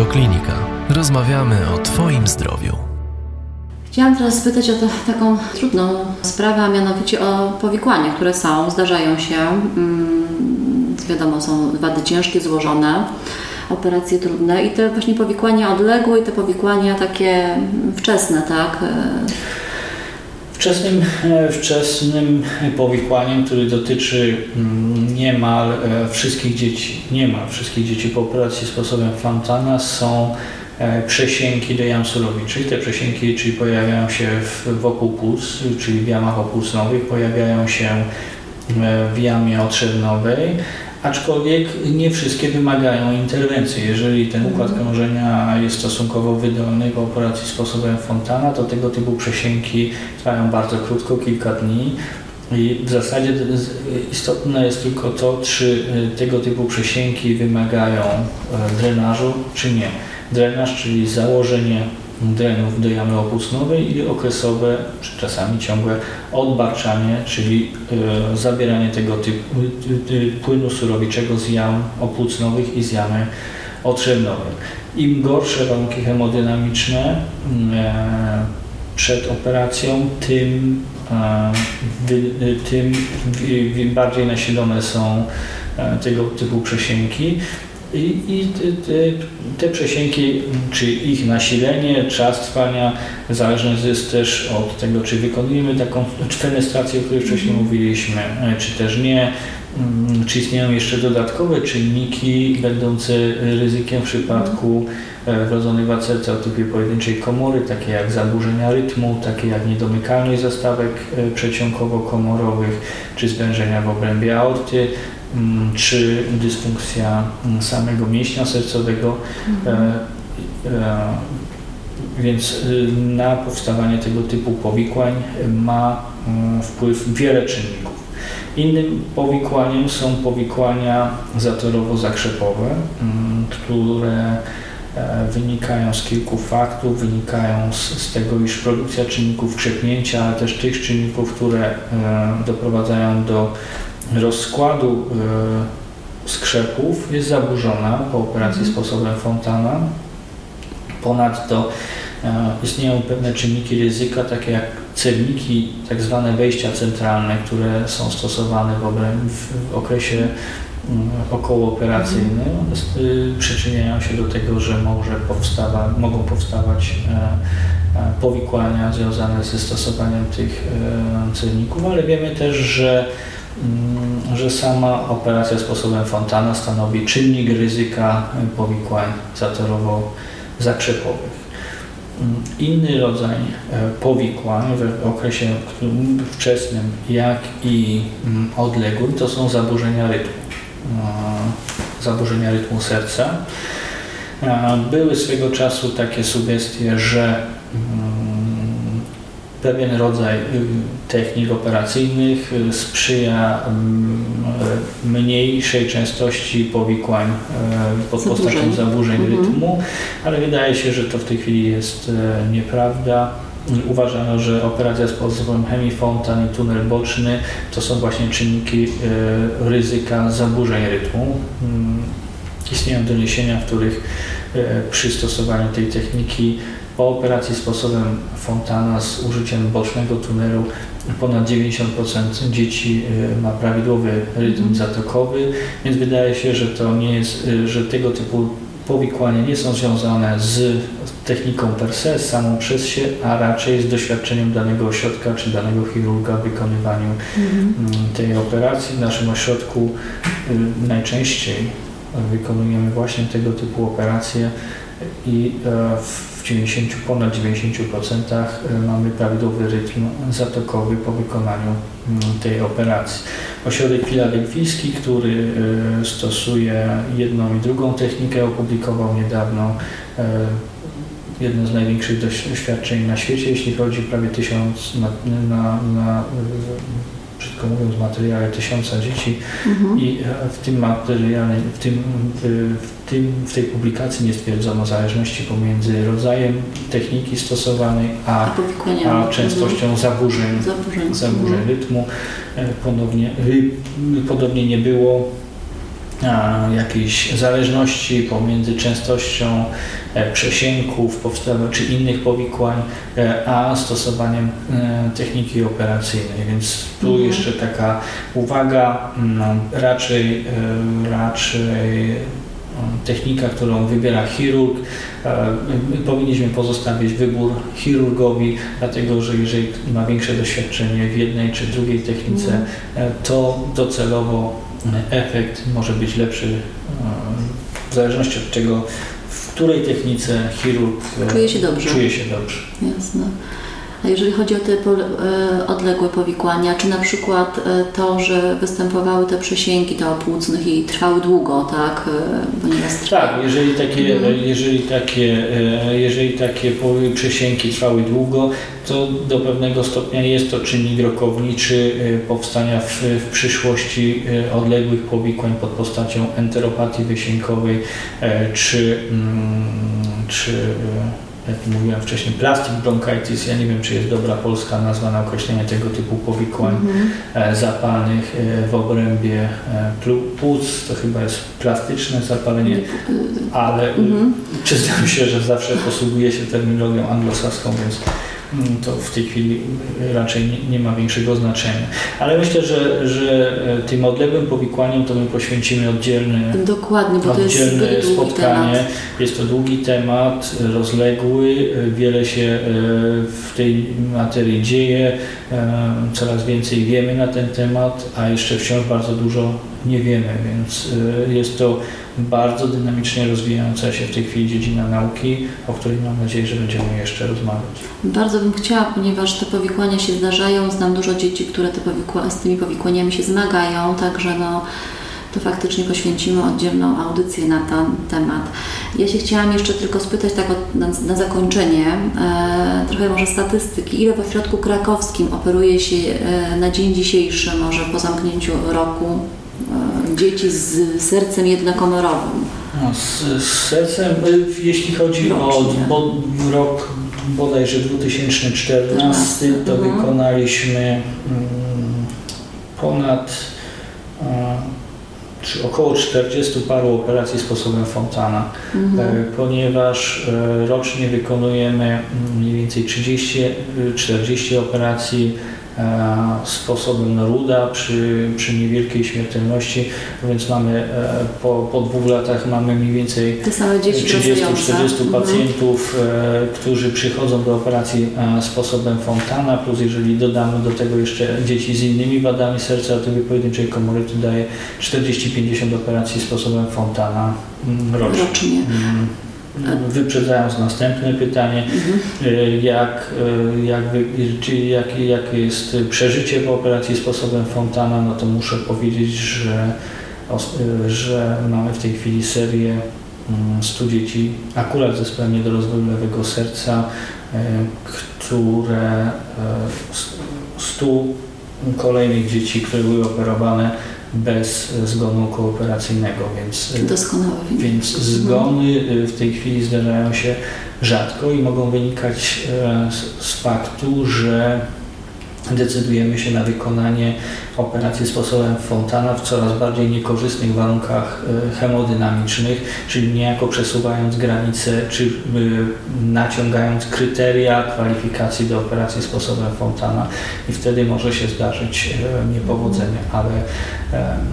Radioklinika. Rozmawiamy o Twoim zdrowiu. Chciałam teraz spytać o to, taką trudną sprawę, a mianowicie o powikłania, które są, zdarzają się. Mm, wiadomo, są wady ciężkie, złożone, operacje trudne i te właśnie powikłania odległe i te powikłania takie wczesne, tak? Wczesnym, e, wczesnym powikłaniem, który dotyczy mm, niemal e, wszystkich dzieci, niemal wszystkich dzieci po operacji sposobem Fontana są e, jam surowiczych. Te przesięki, czyli pojawiają się wokół płuc, czyli w jamach opłucnowych, pojawiają się w jamie otrzewnowej, aczkolwiek nie wszystkie wymagają interwencji. Jeżeli ten układ mhm. krążenia jest stosunkowo wydolny po operacji sposobem Fontana, to tego typu przesięki trwają bardzo krótko, kilka dni. I w zasadzie istotne jest tylko to, czy y, tego typu przesięki wymagają e, drenażu, czy nie. Drenaż, czyli założenie drenów do jamy opłucnowej i okresowe, czy czasami ciągłe odbarczanie, czyli y, zabieranie tego typu płynu surowiczego z jam opłucnowych i z jamy otrzewnowej. Im gorsze warunki hemodynamiczne przed operacją, tym, tym bardziej nasilone są tego typu przesięki. I, i te, te przesięki, czy ich nasilenie, czas trwania, zależne jest też od tego, czy wykonujemy taką fenestrację, o której wcześniej mhm. mówiliśmy, e, czy też nie, mm, czy istnieją jeszcze dodatkowe czynniki będące ryzykiem w przypadku e, wrodzonej wacerce o typie pojedynczej komory, takie jak zaburzenia rytmu, takie jak niedomykalność zastawek e, przeciąkowo-komorowych, czy zwężenia w obrębie aorty, czy dysfunkcja mm, samego mięśnia sercowego. Mhm. E, e, więc y, na powstawanie tego typu powikłań ma mm, wpływ wiele czynników. Innym powikłaniem są powikłania zatorowo-zakrzepowe, które e, wynikają z kilku faktów, wynikają z, z, tego, iż produkcja czynników krzepnięcia, ale też tych czynników, które doprowadzają do rozkładu e, skrzepów jest zaburzona po operacji mhm. sposobem Fontana. Ponadto e, istnieją pewne czynniki ryzyka, takie jak cewnniki, tak zwane wejścia centralne, które są stosowane w, w okresie mm, okołooperacyjnym, mhm. przyczyniają się do tego, że może powstawa, mogą powstawać e, powikłania związane ze stosowaniem tych cewników, ale wiemy też, że że sama operacja sposobem Fontana stanowi czynnik ryzyka powikłań zatorowo-zakrzepowych. Mm, inny rodzaj e, powikłań w okresie wczesnym, jak i mm, odległym, to są zaburzenia rytmu. E, zaburzenia rytmu serca. E, były swego czasu takie sugestie, że pewien rodzaj y, technik operacyjnych y, sprzyja mm, mniejszej częstości powikłań y, pod postacią zaburzeń mhm. rytmu, ale wydaje się, że to w tej chwili jest nieprawda. Uważano, że operacja z sposobem hemifontan i tunel boczny to są właśnie czynniki ryzyka zaburzeń rytmu. Mm, istnieją doniesienia, w których przy stosowaniu tej techniki po operacji sposobem Fontana z użyciem bocznego tunelu ponad 90% dzieci y, ma prawidłowy rytm mhm. zatokowy, więc wydaje się, że to nie jest, y, że tego typu powikłania nie są związane z techniką per se, samą przez się, a raczej z doświadczeniem danego ośrodka czy danego chirurga w wykonywaniu mhm. Mm, tej operacji. W naszym ośrodku y, najczęściej wykonujemy właśnie tego typu operacje i e, w 90, ponad 90% e, mamy prawidłowy rytm zatokowy po wykonaniu mm, tej operacji. Ośrodek filadelfijski, który e, stosuje jedną i drugą technikę, opublikował niedawno jedno z największych doświadczeń na świecie, jeśli chodzi prawie tysiąc na, na, na brzydko mówiąc, materiale tysiąca dzieci mhm. i w tym materiale, w, tym, w, tym, w tej publikacji nie stwierdzono zależności pomiędzy rodzajem techniki stosowanej, a, a częstością mhm. zaburzeń, zaburzeń, zaburzeń mhm. rytmu. E, ponownie, podobnie nie było jakiejś zależności pomiędzy częstością e, przesięków czy innych powikłań, e, a stosowaniem e, techniki operacyjnej. Więc tu mhm. jeszcze taka uwaga, mm, raczej, raczej technika, którą wybiera chirurg. Powinniśmy pozostawić wybór chirurgowi, dlatego że jeżeli ma większe doświadczenie w jednej czy drugiej technice, mhm. to docelowo efekt może być lepszy e, w zależności od tego, w której technice chirurg e, czuje się dobrze. Czuje się dobrze. Jasne. A jeżeli chodzi o te e, odległe powikłania, czy na przykład to, że występowały te przesięki to płucnych i trwały długo, tak? Ponieważ Tak, jeżeli takie, mhm. jeżeli takie, jeżeli takie przesięki trwały długo, to do pewnego stopnia jest to czynnik rokowniczy powstania w, w przyszłości odległych powikłań pod postacią enteropatii wysiękowej e, czy, mm, czy e, jak mówiłem wcześniej, plastic bronchitis, ja nie wiem, czy jest dobra polska nazwa na określenie tego typu powikłań mm -hmm. zapalnych w obrębie płuc, to chyba jest plastyczne zapalenie, ale mm -hmm. przyznam się, że zawsze posługuję się terminologią anglosaską, więc to w tej chwili raczej nie, nie, ma większego znaczenia. Ale myślę, że, że e, tym odległym powikłaniom to my poświęcimy oddzielny, Dokładnie, bo oddzielne to jest spotkanie. Temat. Jest to długi temat, rozległy, wiele się e, w tej materii dzieje, e, coraz więcej wiemy na ten temat, a jeszcze wciąż bardzo dużo nie wiemy, więc jest to bardzo dynamicznie rozwijająca się w tej chwili dziedzina nauki, o której mam nadzieję, że będziemy jeszcze rozmawiać. Bardzo bym chciała, ponieważ te powikłania się zdarzają. Znam dużo dzieci, które te powikła- z tymi powikłaniami się zmagają, także no, to faktycznie poświęcimy oddzielną audycję na ten temat. Ja się chciałam jeszcze tylko spytać tak na, na zakończenie, e, trochę może statystyki. Ile w ośrodku krakowskim operuje się e, na dzień dzisiejszy, może po zamknięciu roku, dzieci z sercem jednokomorowym. No, z, z, sercem, e, jeśli chodzi Rocznie. o bo, rok bodajże 2014, to mhm. wykonaliśmy mm, ponad e, czy około 40 paru operacji sposobem Fontana, mhm. ponieważ rocznie wykonujemy mm, mniej więcej 30-40 operacji E, sposobem Noruda przy, przy niewielkiej śmiertelności, więc mamy e, po, po dwóch latach mamy mniej więcej 30-40 mhm. pacjentów, mhm. którzy przychodzą do operacji sposobem Fontana, plus jeżeli dodamy do tego jeszcze dzieci z innymi wadami serca, to pojedynczej komory to daje 40-50 operacji sposobem Fontana mm, rocznie. rocznie. Mm. Wyprzedzając następne pytanie, mhm. jak, e, jak, czy jak, jakie jest przeżycie po operacji sposobem Fontana, no to muszę powiedzieć, że, e, że mamy w tej chwili serię 100 mm, dzieci, akurat z zespołem niedorozwoju lewego serca, które 100 kolejnych dzieci, które były operowane bez zgonu kooperacyjnego, więc, więc zgony y, w tej chwili zdarzają się rzadko i mogą wynikać e, z faktu, że decydujemy się na wykonanie operacji sposobem Fontana w coraz bardziej niekorzystnych warunkach e, hemodynamicznych, czyli niejako przesuwając granice czy e, naciągając kryteria kwalifikacji do operacji sposobem Fontana i wtedy może się zdarzyć e, niepowodzenie, ale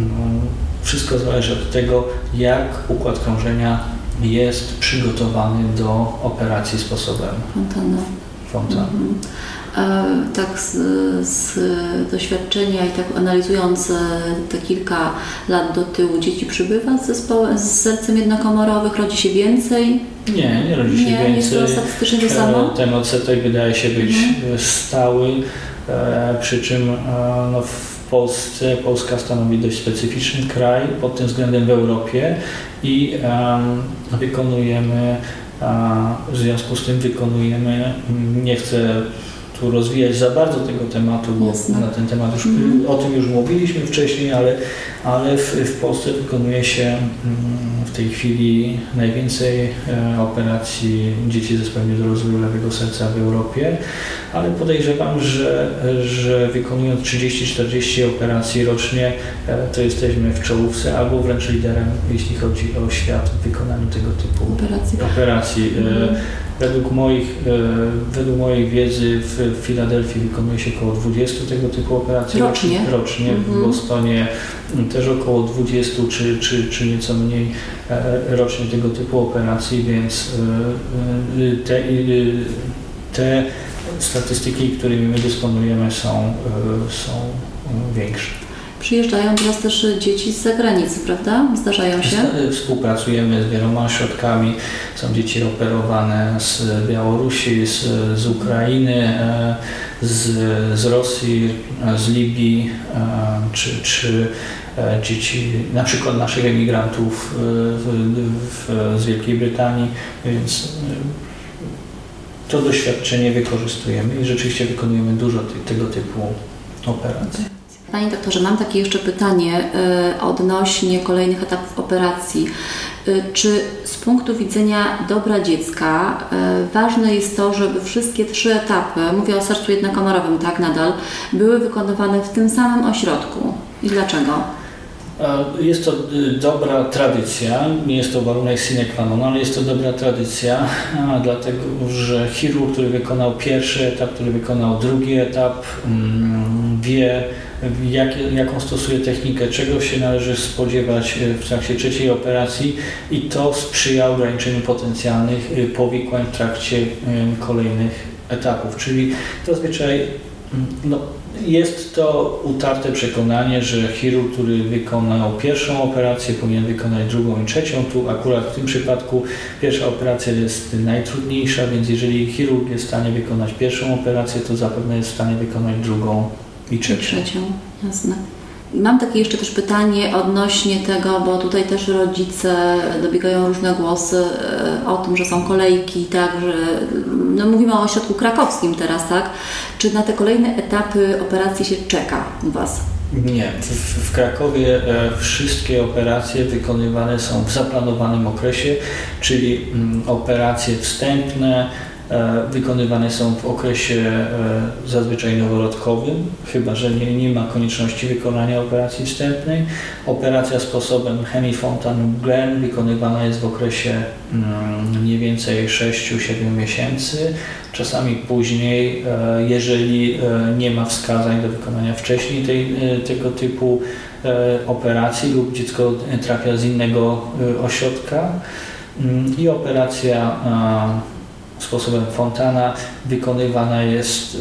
no, wszystko zależy od tego, jak układ krążenia jest przygotowany do operacji sposobem Fontana. Fontana. Mhm tak z, z, doświadczenia i tak analizując e, te kilka lat do tyłu, dzieci przybywa z zespołem, z sercem jednokomorowych, rodzi się więcej? Nie, nie rodzi się nie, więcej. Jest to statystycznie to samo? E, ten odsetek wydaje się być mhm. stały, e, przy czym no, w Polsce, Polska stanowi dość specyficzny kraj pod tym względem w Europie i um, wykonujemy, a w związku z tym wykonujemy, nie chcę tu rozwijać za bardzo tego tematu, bo Jasne. na ten temat już, Mhm. o tym już mówiliśmy wcześniej, ale, ale w, w Polsce wykonuje się mm, w tej chwili najwięcej e, operacji dzieci z zespołem niedorozwoju lewego serca w Europie, ale podejrzewam, że, że wykonując 30-40 operacji rocznie, e, to jesteśmy w czołówce albo wręcz liderem, jeśli chodzi o świat w wykonaniu tego typu Operacji. operacji. E, Mhm. Według, moich, e, według mojej wiedzy w Filadelfii wykonuje się około 20 tego typu operacji Rocznie? rocznie. Mhm. W Bostonie też około 20 czy, czy, czy nieco mniej e, rocznie tego typu operacji, więc e, te, te statystyki, którymi my dysponujemy są, są większe. Przyjeżdżają teraz też dzieci z zagranicy, prawda? Zdarzają się? Sta- Współpracujemy z wieloma ośrodkami. Są dzieci operowane z Białorusi, z, z Ukrainy, e, z, z Rosji, e, z Libii, e, czy, czy dzieci na przykład naszych emigrantów w, w, z Wielkiej Brytanii, więc to doświadczenie wykorzystujemy i rzeczywiście wykonujemy dużo ty, tego typu operacji. Panie doktorze, mam takie jeszcze pytanie y, odnośnie kolejnych etapów operacji. Y, Czy z punktu widzenia dobra dziecka y, ważne jest to, żeby wszystkie trzy etapy, mówię o sercu jednokomorowym, tak nadal, były wykonywane w tym samym ośrodku? I dlaczego? Jest to y, dobra tradycja, nie jest to warunek sine qua non, ale jest to dobra tradycja, dlatego że chirurg, który wykonał pierwszy etap, który wykonał drugi etap, mm, wie jak, jaką stosuje technikę, czego się należy spodziewać y, w trakcie trzeciej operacji i to sprzyja ograniczeniu potencjalnych y, powikłań w trakcie kolejnych etapów, czyli zazwyczaj mm, no, jest to utarte przekonanie, że chirurg, który wykonał pierwszą operację, powinien wykonać drugą i trzecią. Tu akurat w tym przypadku pierwsza operacja jest najtrudniejsza, więc jeżeli chirurg jest w stanie wykonać pierwszą operację, to zapewne jest w stanie wykonać drugą i I trzecią. trzecią, jasne. Mam takie jeszcze też pytanie odnośnie tego, bo tutaj też rodzice dobiegają różne głosy e, o tym, że są kolejki, tak, że no mówimy o ośrodku krakowskim teraz, tak? Czy na te kolejne etapy operacji się czeka u Was? Nie, w, w Krakowie e, wszystkie operacje wykonywane są w zaplanowanym okresie, czyli mm, operacje wstępne wykonywane są w okresie e, zazwyczaj noworodkowym, chyba że nie, nie ma konieczności wykonania operacji wstępnej. Operacja sposobem Hemifontan-Glenn wykonywana jest w okresie mm, mniej więcej 6-7 miesięcy, czasami później, e, jeżeli e, nie ma wskazań do wykonania wcześniej tej, e, tego typu e, operacji lub dziecko trafia z innego e, ośrodka. Mm, I operacja e, sposobem Fontana wykonywana jest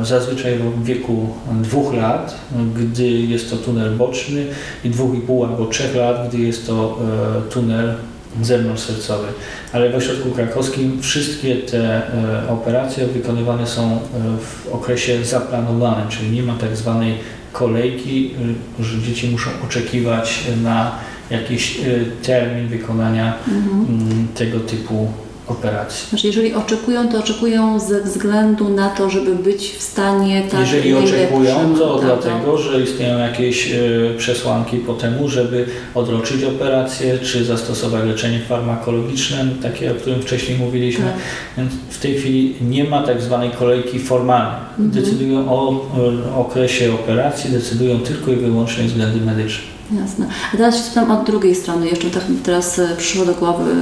e, zazwyczaj w wieku dwóch lat, gdy jest to tunel boczny i dwóch i pół albo trzech lat, gdy jest to e, tunel zewnątrzsercowy. Ale w ośrodku krakowskim wszystkie te e, operacje wykonywane są w okresie zaplanowanym, czyli nie ma tak zwanej kolejki, że dzieci muszą oczekiwać na jakiś termin wykonania mm, tego typu operacji. Znaczy, jeżeli oczekują, to oczekują ze względu na to, żeby być w stanie tak Jeżeli oczekują, to tak, dlatego, że istnieją jakieś e, przesłanki po temu, żeby odroczyć operację, czy zastosować leczenie farmakologiczne, takie o którym wcześniej mówiliśmy. Tak. Więc w tej chwili nie ma tak zwanej kolejki formalnej. Mhm. Decydują o e, okresie operacji, decydują tylko i wyłącznie względy medyczne. Jasne. A teraz się spytam od drugiej strony. Jeszcze tak teraz e, przyszło do głowy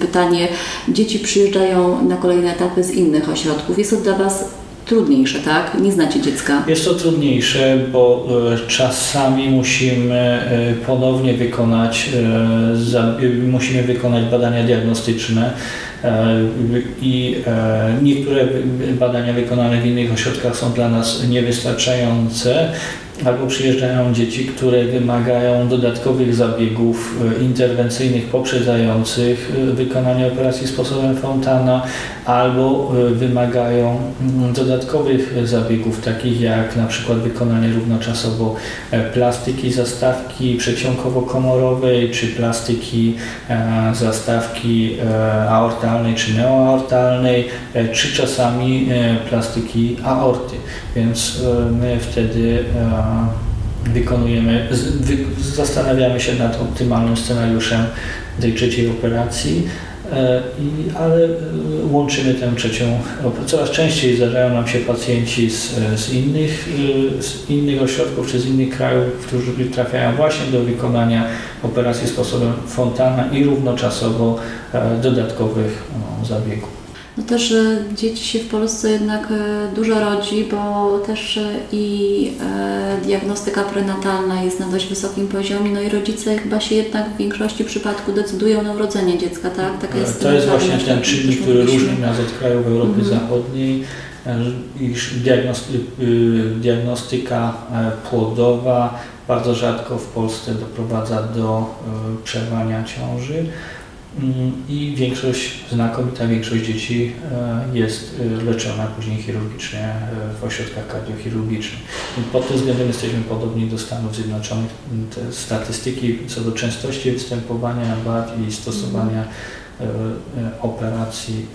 pytanie. Dzieci przyjeżdżają na kolejne etapy z innych ośrodków. Jest to dla Was trudniejsze, tak? Nie znacie dziecka. Jest to trudniejsze, bo e, czasami musimy e, ponownie wykonać, musimy wykonać badania diagnostyczne i niektóre badania wykonane w innych ośrodkach są dla nas niewystarczające albo przyjeżdżają dzieci, które wymagają dodatkowych zabiegów e, interwencyjnych poprzedzających e, wykonanie operacji sposobem fontana, albo e, wymagają mm, dodatkowych zabiegów, takich jak na przykład wykonanie równoczasowo plastyki zastawki przeciąkowo-komorowej, czy plastyki zastawki aortalnej czy neoaortalnej, czy czasami plastyki aorty. Więc my wtedy wykonujemy, zastanawiamy się nad optymalnym scenariuszem tej trzeciej operacji, e, ale e, łączymy tę trzecią. Coraz częściej zdarzają nam się pacjenci z, z, innych, e, z innych ośrodków czy z innych krajów, którzy trafiają właśnie do wykonania operacji sposobem Fontana i równoczasowo dodatkowych no, zabiegów. No też dzieci się w Polsce jednak e, dużo rodzi, bo też e, i e, diagnostyka prenatalna jest na dość wysokim poziomie, no i rodzice chyba się jednak w większości przypadków decydują na urodzenie dziecka, tak? Taka jest to jest właśnie ten czynnik, który różni nas od krajów Europy mhm. Zachodniej, iż diagnostyka płodowa bardzo rzadko w Polsce doprowadza do przerwania ciąży. I większość, znakomita większość dzieci e, jest e, leczona później chirurgicznie e, w ośrodkach kardiochirurgicznych. Pod tym względem jesteśmy podobni do Stanów Zjednoczonych. Te statystyki co do częstości występowania wad i stosowania operacji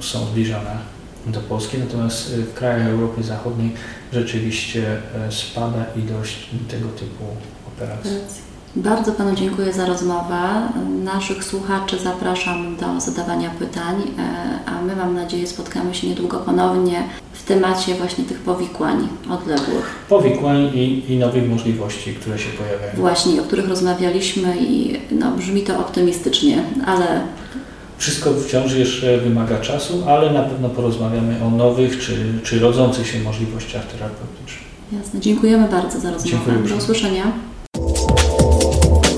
są zbliżone do Polski, natomiast w krajach Europy Zachodniej rzeczywiście spada ilość tego typu operacji. Bardzo Panu dziękuję za rozmowę. Naszych słuchaczy zapraszam do zadawania pytań, e, a my mam nadzieję spotkamy się niedługo ponownie w temacie właśnie tych powikłań odległych. Powikłań i, i nowych możliwości, które się pojawiają. Właśnie, o których rozmawialiśmy i no, brzmi to optymistycznie, ale wszystko wciąż jeszcze wymaga czasu, ale na pewno porozmawiamy o nowych czy, czy rodzących się możliwościach terapeutycznych. Jasne. Dziękujemy bardzo za rozmowę. Dziękuję Do usłyszenia.